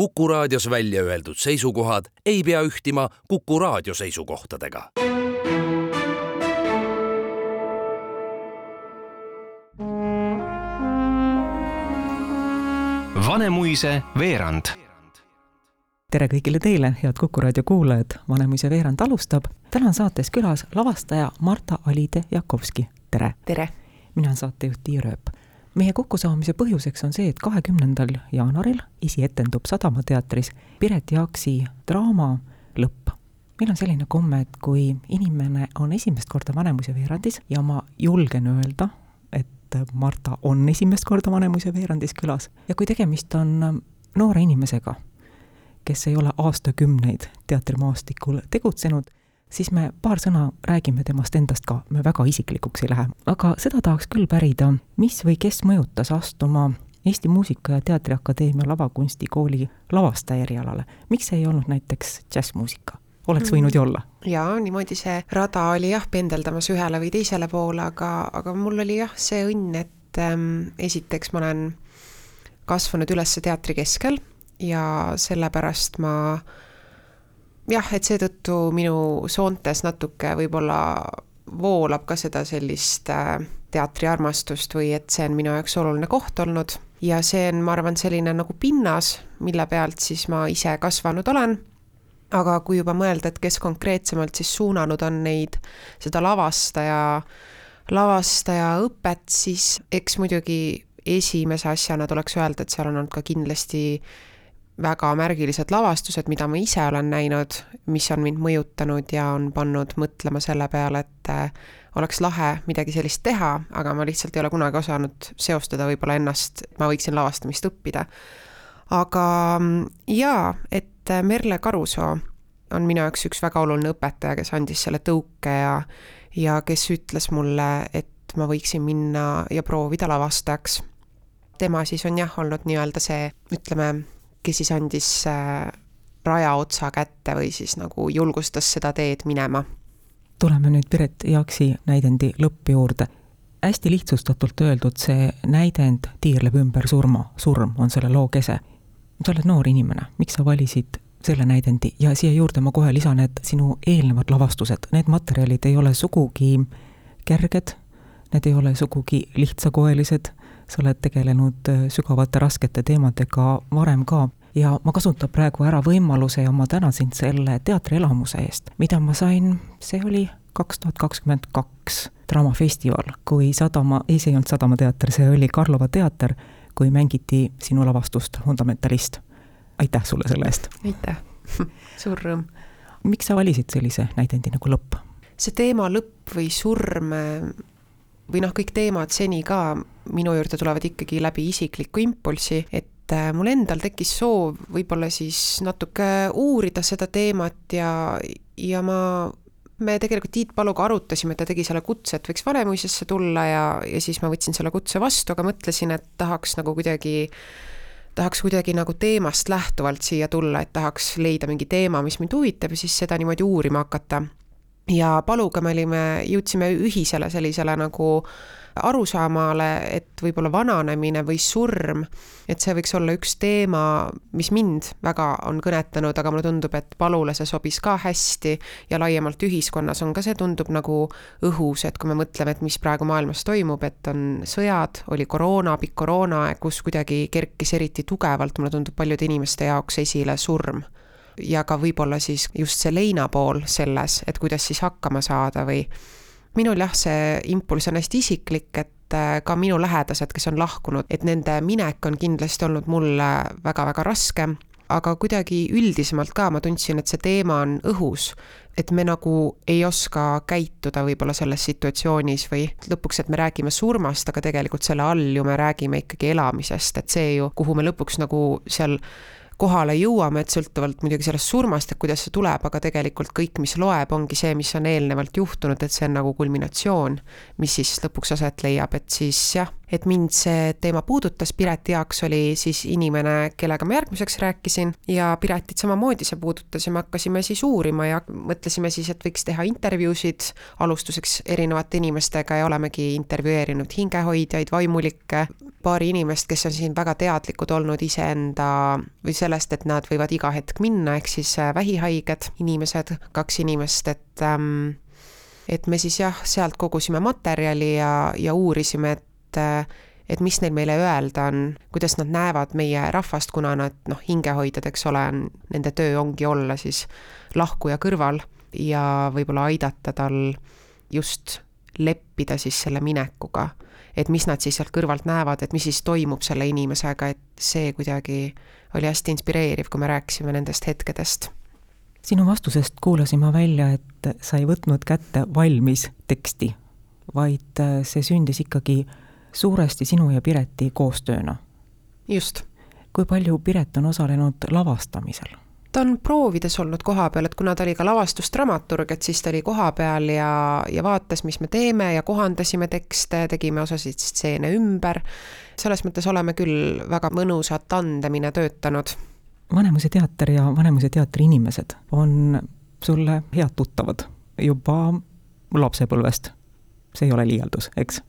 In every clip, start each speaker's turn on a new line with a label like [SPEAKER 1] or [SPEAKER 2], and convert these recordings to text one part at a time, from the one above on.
[SPEAKER 1] Kuku raadios välja öeldud seisukohad ei pea ühtima Kuku raadio seisukohtadega.
[SPEAKER 2] Vanemuise veerand.
[SPEAKER 3] tere kõigile teile, head Kuku raadio kuulajad, Vanemuise veerand alustab. täna on saates külas lavastaja Marta Alide Jakovski, tere!
[SPEAKER 4] tere!
[SPEAKER 3] mina olen saatejuht Tiia Rööp meie kokkusaamise põhjuseks on see, et kahekümnendal jaanuaril esietendub Sadama teatris Piret Jaaksi draama Lõpp. meil on selline komme, et kui inimene on esimest korda Vanemuise veerandis ja ma julgen öelda, et Marta on esimest korda Vanemuise veerandis külas ja kui tegemist on noore inimesega, kes ei ole aastakümneid teatrimaastikul tegutsenud, siis me paar sõna räägime temast endast ka, me väga isiklikuks ei lähe. aga seda tahaks küll pärida, mis või kes mõjutas astuma Eesti Muusika- ja Teatriakadeemia lavakunstikooli lavastaja erialale. miks see ei olnud näiteks džässmuusika? oleks võinud ju olla.
[SPEAKER 4] jaa, niimoodi see rada oli jah, pendeldamas ühele või teisele poole, aga, aga mul oli jah, see õnn, et ähm, esiteks ma olen kasvanud üles teatri keskel ja sellepärast ma äh, jah, et seetõttu minu soontes natuke võib-olla voolab ka seda sellist äh, teatriarmastust või et see on minu jaoks oluline koht olnud ja see on, ma arvan, selline nagu pinnas, mille pealt siis ma ise kasvanud olen. aga kui juba mõelda, et kes konkreetsemalt siis suunanud on neid, seda lavastaja, lavastajaõpet, siis eks muidugi esimese asjana tuleks öelda, et seal on olnud ka kindlasti väga märgilised lavastused, mida ma ise olen näinud, mis on mind mõjutanud ja on pannud mõtlema selle peale, et äh, oleks lahe midagi sellist teha, aga ma lihtsalt ei ole kunagi osanud seostada võib-olla ennast, ma võiksin lavastamist õppida. aga mm, jaa, et äh, Merle Karusoo on minu jaoks üks väga oluline õpetaja, kes andis selle tõuke ja ja kes ütles mulle, et ma võiksin minna ja proovida lavastajaks. tema siis on jah, olnud nii-öelda see, ütleme, kes siis andis äh, rajaotsa kätte või siis nagu julgustas seda teed minema.
[SPEAKER 3] tuleme nüüd Piret Jaaksi näidendi lõppu juurde. hästi lihtsustatult öeldud, see näidend tiirleb ümber surma, surm on selle loo kese. sa oled noor inimene, miks sa valisid selle näidendi ja siia juurde ma kohe lisan, et sinu eelnevad lavastused, need materjalid ei ole sugugi kerged, need ei ole sugugi lihtsakoelised sa oled tegelenud äh, sügavate raskete teemadega varem ka ja ma kasutan praegu ära võimaluse ja ma tänan sind selle teatrielamuse eest, mida ma sain, see oli kaks tuhat kakskümmend kaks Draamafestival, kui Sadama, ei, see ei olnud Sadama teater, see oli Karlova teater, kui mängiti sinu lavastust Fundamentalist. aitäh sulle selle eest!
[SPEAKER 4] aitäh, suur rõõm!
[SPEAKER 3] miks sa valisid sellise näidendi nagu lõpp?
[SPEAKER 4] see teema lõpp või surm või noh, kõik teemad seni ka minu juurde tulevad ikkagi läbi isikliku impulsi, et äh, mul endal tekkis soov võib-olla siis natuke uurida seda teemat ja, ja ma me tegelikult Tiit Paluga arutasime, ta tegi selle kutse, et võiks Vanemuisesse tulla ja, ja siis ma võtsin selle kutse vastu, aga mõtlesin, et tahaks nagu kuidagi tahaks kuidagi nagu teemast lähtuvalt siia tulla, et tahaks leida mingi teema, mis mind huvitab ja siis seda niimoodi uurima hakata ja Paluga me olime, jõudsime ühisele sellisele nagu arusaamale, et võib-olla vananemine või surm, et see võiks olla üks teema, mis mind väga on kõnetanud, aga mulle tundub, et Palule see sobis ka hästi ja laiemalt ühiskonnas on ka see, tundub nagu õhus, et kui me mõtleme, et mis praegu maailmas toimub, et on sõjad, oli koroona, pikk koroonaaeg, kus kuidagi kerkis eriti tugevalt, mulle tundub, paljude inimeste jaoks esile surm ja ka võib-olla siis just see leina pool selles, et kuidas siis hakkama saada või minul jah, see impulss on hästi isiklik, et äh, ka minu lähedased, kes on lahkunud, et nende minek on kindlasti olnud mulle väga-väga raske, aga kuidagi üldisemalt ka ma tundsin, et see teema on õhus, et me nagu ei oska käituda võib-olla selles situatsioonis või lõpuks, et me räägime surmast, aga tegelikult selle all ju me räägime ikkagi elamisest, et see ju, kuhu me lõpuks nagu seal kohale jõuame, et sõltuvalt muidugi sellest surmast, et kuidas see tuleb, aga tegelikult kõik, mis loeb, ongi see, mis on eelnevalt juhtunud, et see on nagu kulminatsioon, mis siis lõpuks aset leiab, et siis jah, et mind see teema puudutas, Pireti jaoks oli siis inimene, kellega ma järgmiseks rääkisin ja Piretit samamoodi see puudutas ja me hakkasime siis uurima ja mõtlesime siis, et võiks teha intervjuusid alustuseks erinevate inimestega ja olemegi intervjueerinud hingehoidjaid, vaimulikke, paari inimest, kes on siin väga teadlikud olnud iseenda või sellest, et nad võivad iga hetk minna, ehk siis äh, vähihaiged inimesed, kaks inimest, et ähm, et me siis jah, sealt kogusime materjali ja, ja uurisime, et et mis neil meile öelda on, kuidas nad näevad meie rahvast, kuna nad noh, hingehoidjad, eks ole, on, nende töö ongi olla siis lahkuja kõrval ja võib-olla aidata tal just leppida siis selle minekuga. Et mis nad siis sealt kõrvalt näevad, et mis siis toimub selle inimesega, et see kuidagi oli hästi inspireeriv, kui me rääkisime nendest hetkedest
[SPEAKER 3] sinu vastusest kuulasin ma välja, et sa ei võtnud kätte valmis teksti, vaid äh, see sündis ikkagi suuresti sinu ja Pireti koostööna.
[SPEAKER 4] just.
[SPEAKER 3] kui palju Piret on osalenud lavastamisel?
[SPEAKER 4] Ta on proovides olnud kohapeal, et kuna ta oli ka lavastusdramaturg, et siis ta oli kohapeal ja, ja vaatas, mis me teeme ja kohandasime tekste, tegime osasid stseene ümber. selles mõttes oleme küll väga mõnusat tandemina töötanud
[SPEAKER 3] Vanemuise teater ja Vanemuise teatri inimesed on sulle head tuttavad juba lapsepõlvest. see ei ole liialdus, eks?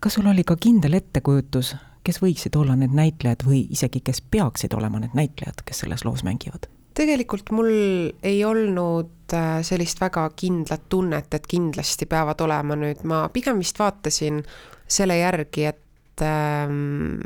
[SPEAKER 3] kas sul oli ka kindel ettekujutus, kes võiksid olla need näitlejad või isegi kes peaksid olema need näitlejad, kes selles loos mängivad?
[SPEAKER 4] Tegelikult mul ei olnud äh, sellist väga kindlat tunnet, et kindlasti peavad olema nüüd, ma pigem vist vaatasin selle järgi, et ähm,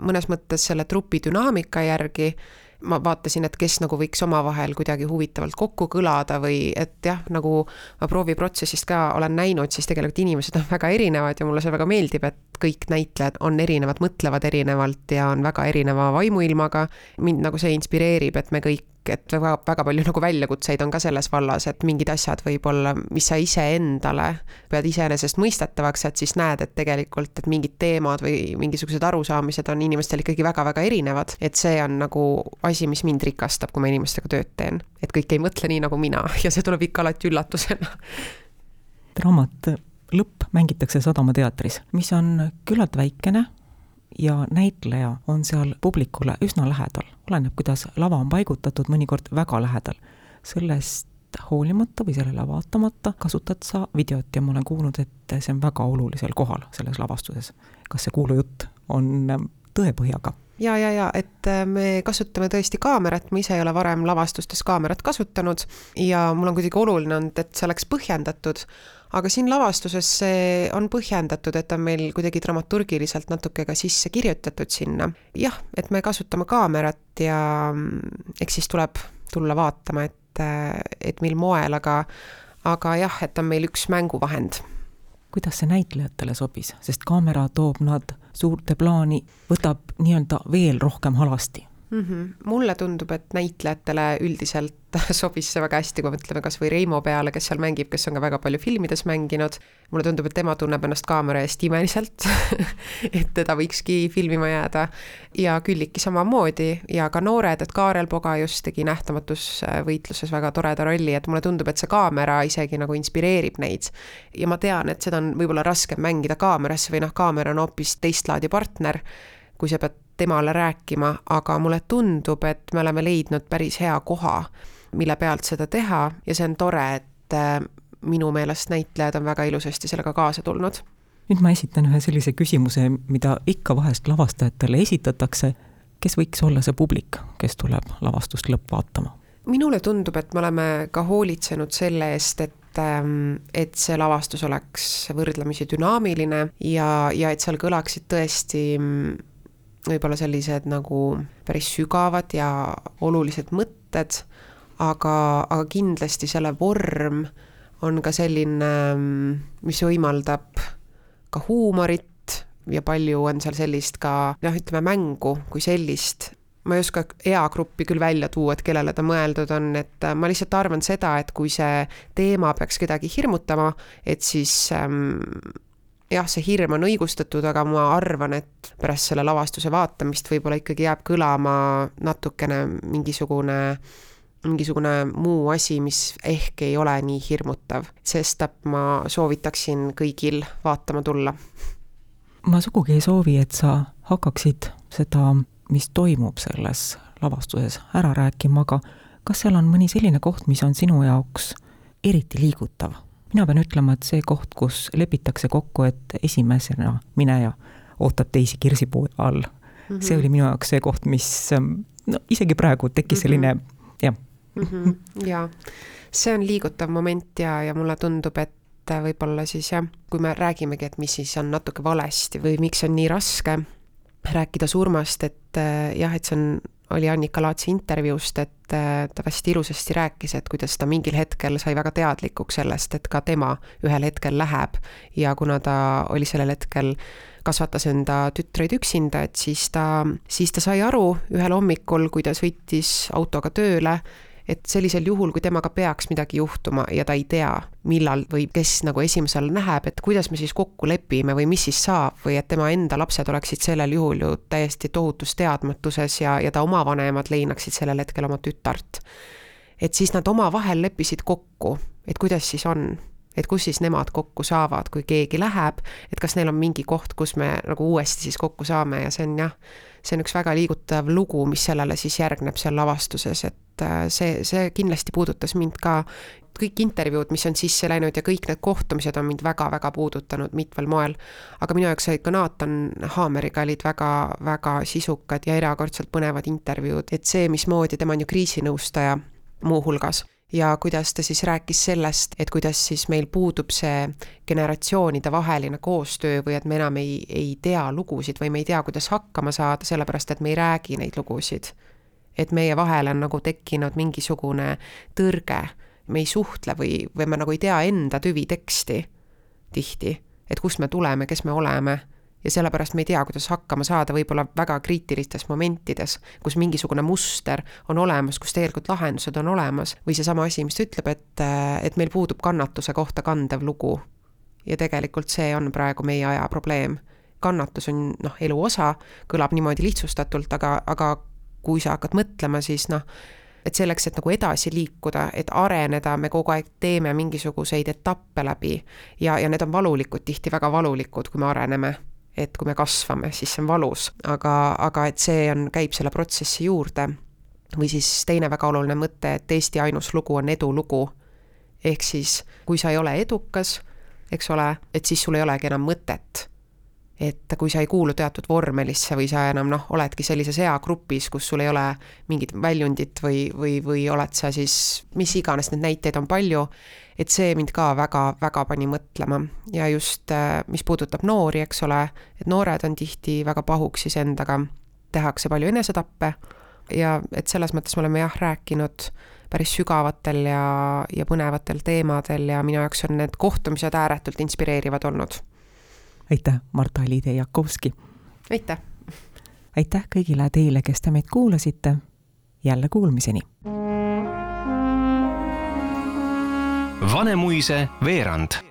[SPEAKER 4] mõnes mõttes selle trupi dünaamika järgi ma vaatasin, et kes nagu võiks omavahel kuidagi huvitavalt kokku kõlada või et jah, nagu ma prooviprotsessist ka olen näinud, siis tegelikult inimesed on väga erinevad ja mulle see väga meeldib, et kõik näitlejad on erinevad, mõtlevad erinevalt ja on väga erineva vaimuilmaga. mind nagu see inspireerib, et me kõik et väga, väga palju nagu väljakutseid on ka selles vallas, et mingid asjad võib-olla, mis sa iseendale pead iseenesestmõistetavaks, et siis näed, et tegelikult, et mingid teemad või mingisugused arusaamised on inimestel ikkagi väga-väga erinevad. et see on nagu asi, mis mind rikastab, kui ma inimestega tööd teen. et kõik ei mõtle nii nagu mina ja see tuleb ikka alati üllatusena.
[SPEAKER 3] raamat Lõpp mängitakse Sadama teatris, mis on küllalt väikene ja näitleja on seal publikule üsna lähedal, oleneb, kuidas lava on paigutatud, mõnikord väga lähedal. sellest hoolimata või sellele vaatamata kasutad sa videot ja ma olen kuulnud, et see on väga olulisel kohal selles lavastuses. kas see kuulujutt on tõepõhjaga?
[SPEAKER 4] ja, ja, ja et äh, me kasutame tõesti kaamerat, ma ise ei ole varem lavastustes kaamerat kasutanud ja mul on kuidagi oluline olnud, et see oleks põhjendatud aga siin lavastuses see on põhjendatud, et on meil kuidagi dramaturgiliselt natuke ka sisse kirjutatud sinna. jah, et me kasutame kaamerat ja mm, eks siis tuleb tulla vaatama, et, et mil moel, aga aga jah, et on meil üks mänguvahend.
[SPEAKER 3] kuidas see näitlejatele sobis, sest kaamera toob nad suurde plaani, võtab nii-öelda veel rohkem halasti
[SPEAKER 4] mm. -hmm. mulle tundub, et näitlejatele üldiselt sobis see väga hästi, kui mõtleme kas või Reimo peale, kes seal mängib, kes on ka väga palju filmides mänginud. mulle tundub, et tema tunneb ennast kaamera eest imeliselt et teda võikski filmima jääda. ja Külliki samamoodi ja ka noored, et Kaarel Poga just tegi Nähtamatus võitluses väga toreda rolli, et mulle tundub, et see kaamera isegi nagu inspireerib neid. ja ma tean, et seda on võib-olla raskem mängida kaamerasse või noh, kaamera on hoopis teist laadi partner kui sa pead temale rääkima, aga mulle tundub, et me oleme leidnud päris hea koha, mille pealt seda teha ja see on tore, et äh, minu meelest näitlejad on väga ilusasti sellega kaasa tulnud.
[SPEAKER 3] nüüd ma esitan ühe sellise küsimuse, mida ikka vahest lavastajatele esitatakse. kes võiks olla see publik, kes tuleb lavastust lõppvaatama?
[SPEAKER 4] minule tundub, et me oleme ka hoolitsenud selle eest, et ähm, et see lavastus oleks võrdlemisi dünaamiline ja, ja et seal kõlaksid tõesti võib-olla sellised nagu päris sügavad ja olulised mõtted, aga, aga kindlasti selle vorm on ka selline, mis võimaldab ka huumorit ja palju on seal sellist ka noh, ütleme mängu kui sellist. ma ei oska eagruppi küll välja tuua, et kellele ta mõeldud on, et ma lihtsalt arvan seda, et kui see teema peaks kedagi hirmutama, et siis ähm, jah, see hirm on õigustatud, aga ma arvan, et pärast selle lavastuse vaatamist võib-olla ikkagi jääb kõlama natukene mingisugune mingisugune muu asi, mis ehk ei ole nii hirmutav, sestap ma soovitaksin kõigil vaatama tulla.
[SPEAKER 3] ma sugugi ei soovi, et sa hakkaksid seda, mis toimub selles lavastuses, ära rääkima, aga kas seal on mõni selline koht, mis on sinu jaoks eriti liigutav? Mina pean ütlema, et see koht, kus lepitakse kokku, et esimesena mineja ootab teisi kirsipuu all mm, -hmm. see oli minu jaoks see koht, mis no isegi praegu tekkis selline mm -hmm. jah
[SPEAKER 4] mm. -hmm. jaa, see on liigutav moment ja, ja mulle tundub, et võib-olla siis jah, kui me räägimegi, et mis siis on natuke valesti või miks on nii raske rääkida surmast, et jah, et see on oli Annika Laatsi intervjuust, et äh, ta hästi ilusasti rääkis, et kuidas ta mingil hetkel sai väga teadlikuks sellest, et ka tema ühel hetkel läheb. Ja kuna ta oli sellel hetkel kasvatas enda tütreid üksinda, et siis ta, siis ta sai aru ühel hommikul, kui ta sõitis autoga tööle, et sellisel juhul, kui temaga peaks midagi juhtuma ja ta ei tea, millal või kes nagu esimesel näeb, et kuidas me siis kokku lepime või mis siis saab või et tema enda lapsed oleksid sellel juhul ju täiesti tohutus teadmatuses ja, ja ta oma vanemad leinaksid sellel hetkel oma tütart. et siis nad omavahel leppisid kokku, et kuidas siis on et kus siis nemad kokku saavad, kui keegi läheb, et kas neil on mingi koht, kus me nagu uuesti siis kokku saame ja see on jah, see on üks väga liigutav lugu, mis sellele siis järgneb seal lavastuses, et äh, see, see kindlasti puudutas mind ka, kõik intervjuud, mis on sisse läinud ja kõik need kohtumised on mind väga-väga puudutanud mitmel moel. aga minu jaoks olid ka Naatan Haameriga olid väga-väga sisukad ja erakordselt põnevad intervjuud, et see, mismoodi tema on ju kriisinõustaja muuhulgas ja kuidas ta siis rääkis sellest, et kuidas siis meil puudub see generatsioonide vaheline koostöö või et me enam ei, ei tea lugusid või me ei tea, kuidas hakkama saada, sellepärast et me ei räägi neid lugusid. et meie vahel on nagu tekkinud mingisugune tõrge, me ei suhtle või, või me nagu ei tea enda tüviteksti tihti, et kust me tuleme, kes me oleme ja sellepärast me ei tea, kuidas hakkama saada võib-olla väga kriitilistes momentides, kus mingisugune muster on olemas, kus tegelikult lahendused on olemas, või seesama asi, mis ütleb, et, et meil puudub kannatuse kohta kandev lugu. ja tegelikult see on praegu meie aja probleem. kannatus on noh, elu osa, kõlab niimoodi lihtsustatult, aga, aga kui sa hakkad mõtlema, siis noh, et selleks, et nagu edasi liikuda, et areneda, me kogu aeg teeme mingisuguseid etappe läbi ja, ja need on valulikud, tihti väga valulikud, kui me areneme et kui me kasvame, siis see on valus, aga, aga et see on, käib selle protsessi juurde. või siis teine väga oluline mõte, et Eesti ainus lugu on edulugu. ehk siis, kui sa ei ole edukas, eks ole, et siis sul ei olegi enam mõtet et kui sa ei kuulu teatud vormelisse või sa enam noh, oledki sellises eagrupis, kus sul ei ole mingit väljundit või, või, või oled sa siis, mis iganes, neid näiteid on palju, et see mind ka väga-väga pani mõtlema ja just, äh, mis puudutab noori, eks ole, et noored on tihti väga pahuks iseendaga, tehakse palju enesetappe ja et selles mõttes me oleme jah, rääkinud päris sügavatel ja, ja põnevatel teemadel ja minu jaoks on need kohtumised ääretult inspireerivad olnud
[SPEAKER 3] aitäh, Marta-Liide Jakovski!
[SPEAKER 4] aitäh!
[SPEAKER 3] aitäh kõigile teile, kes te meid kuulasite, jälle kuulmiseni!
[SPEAKER 2] Vanemuise veerand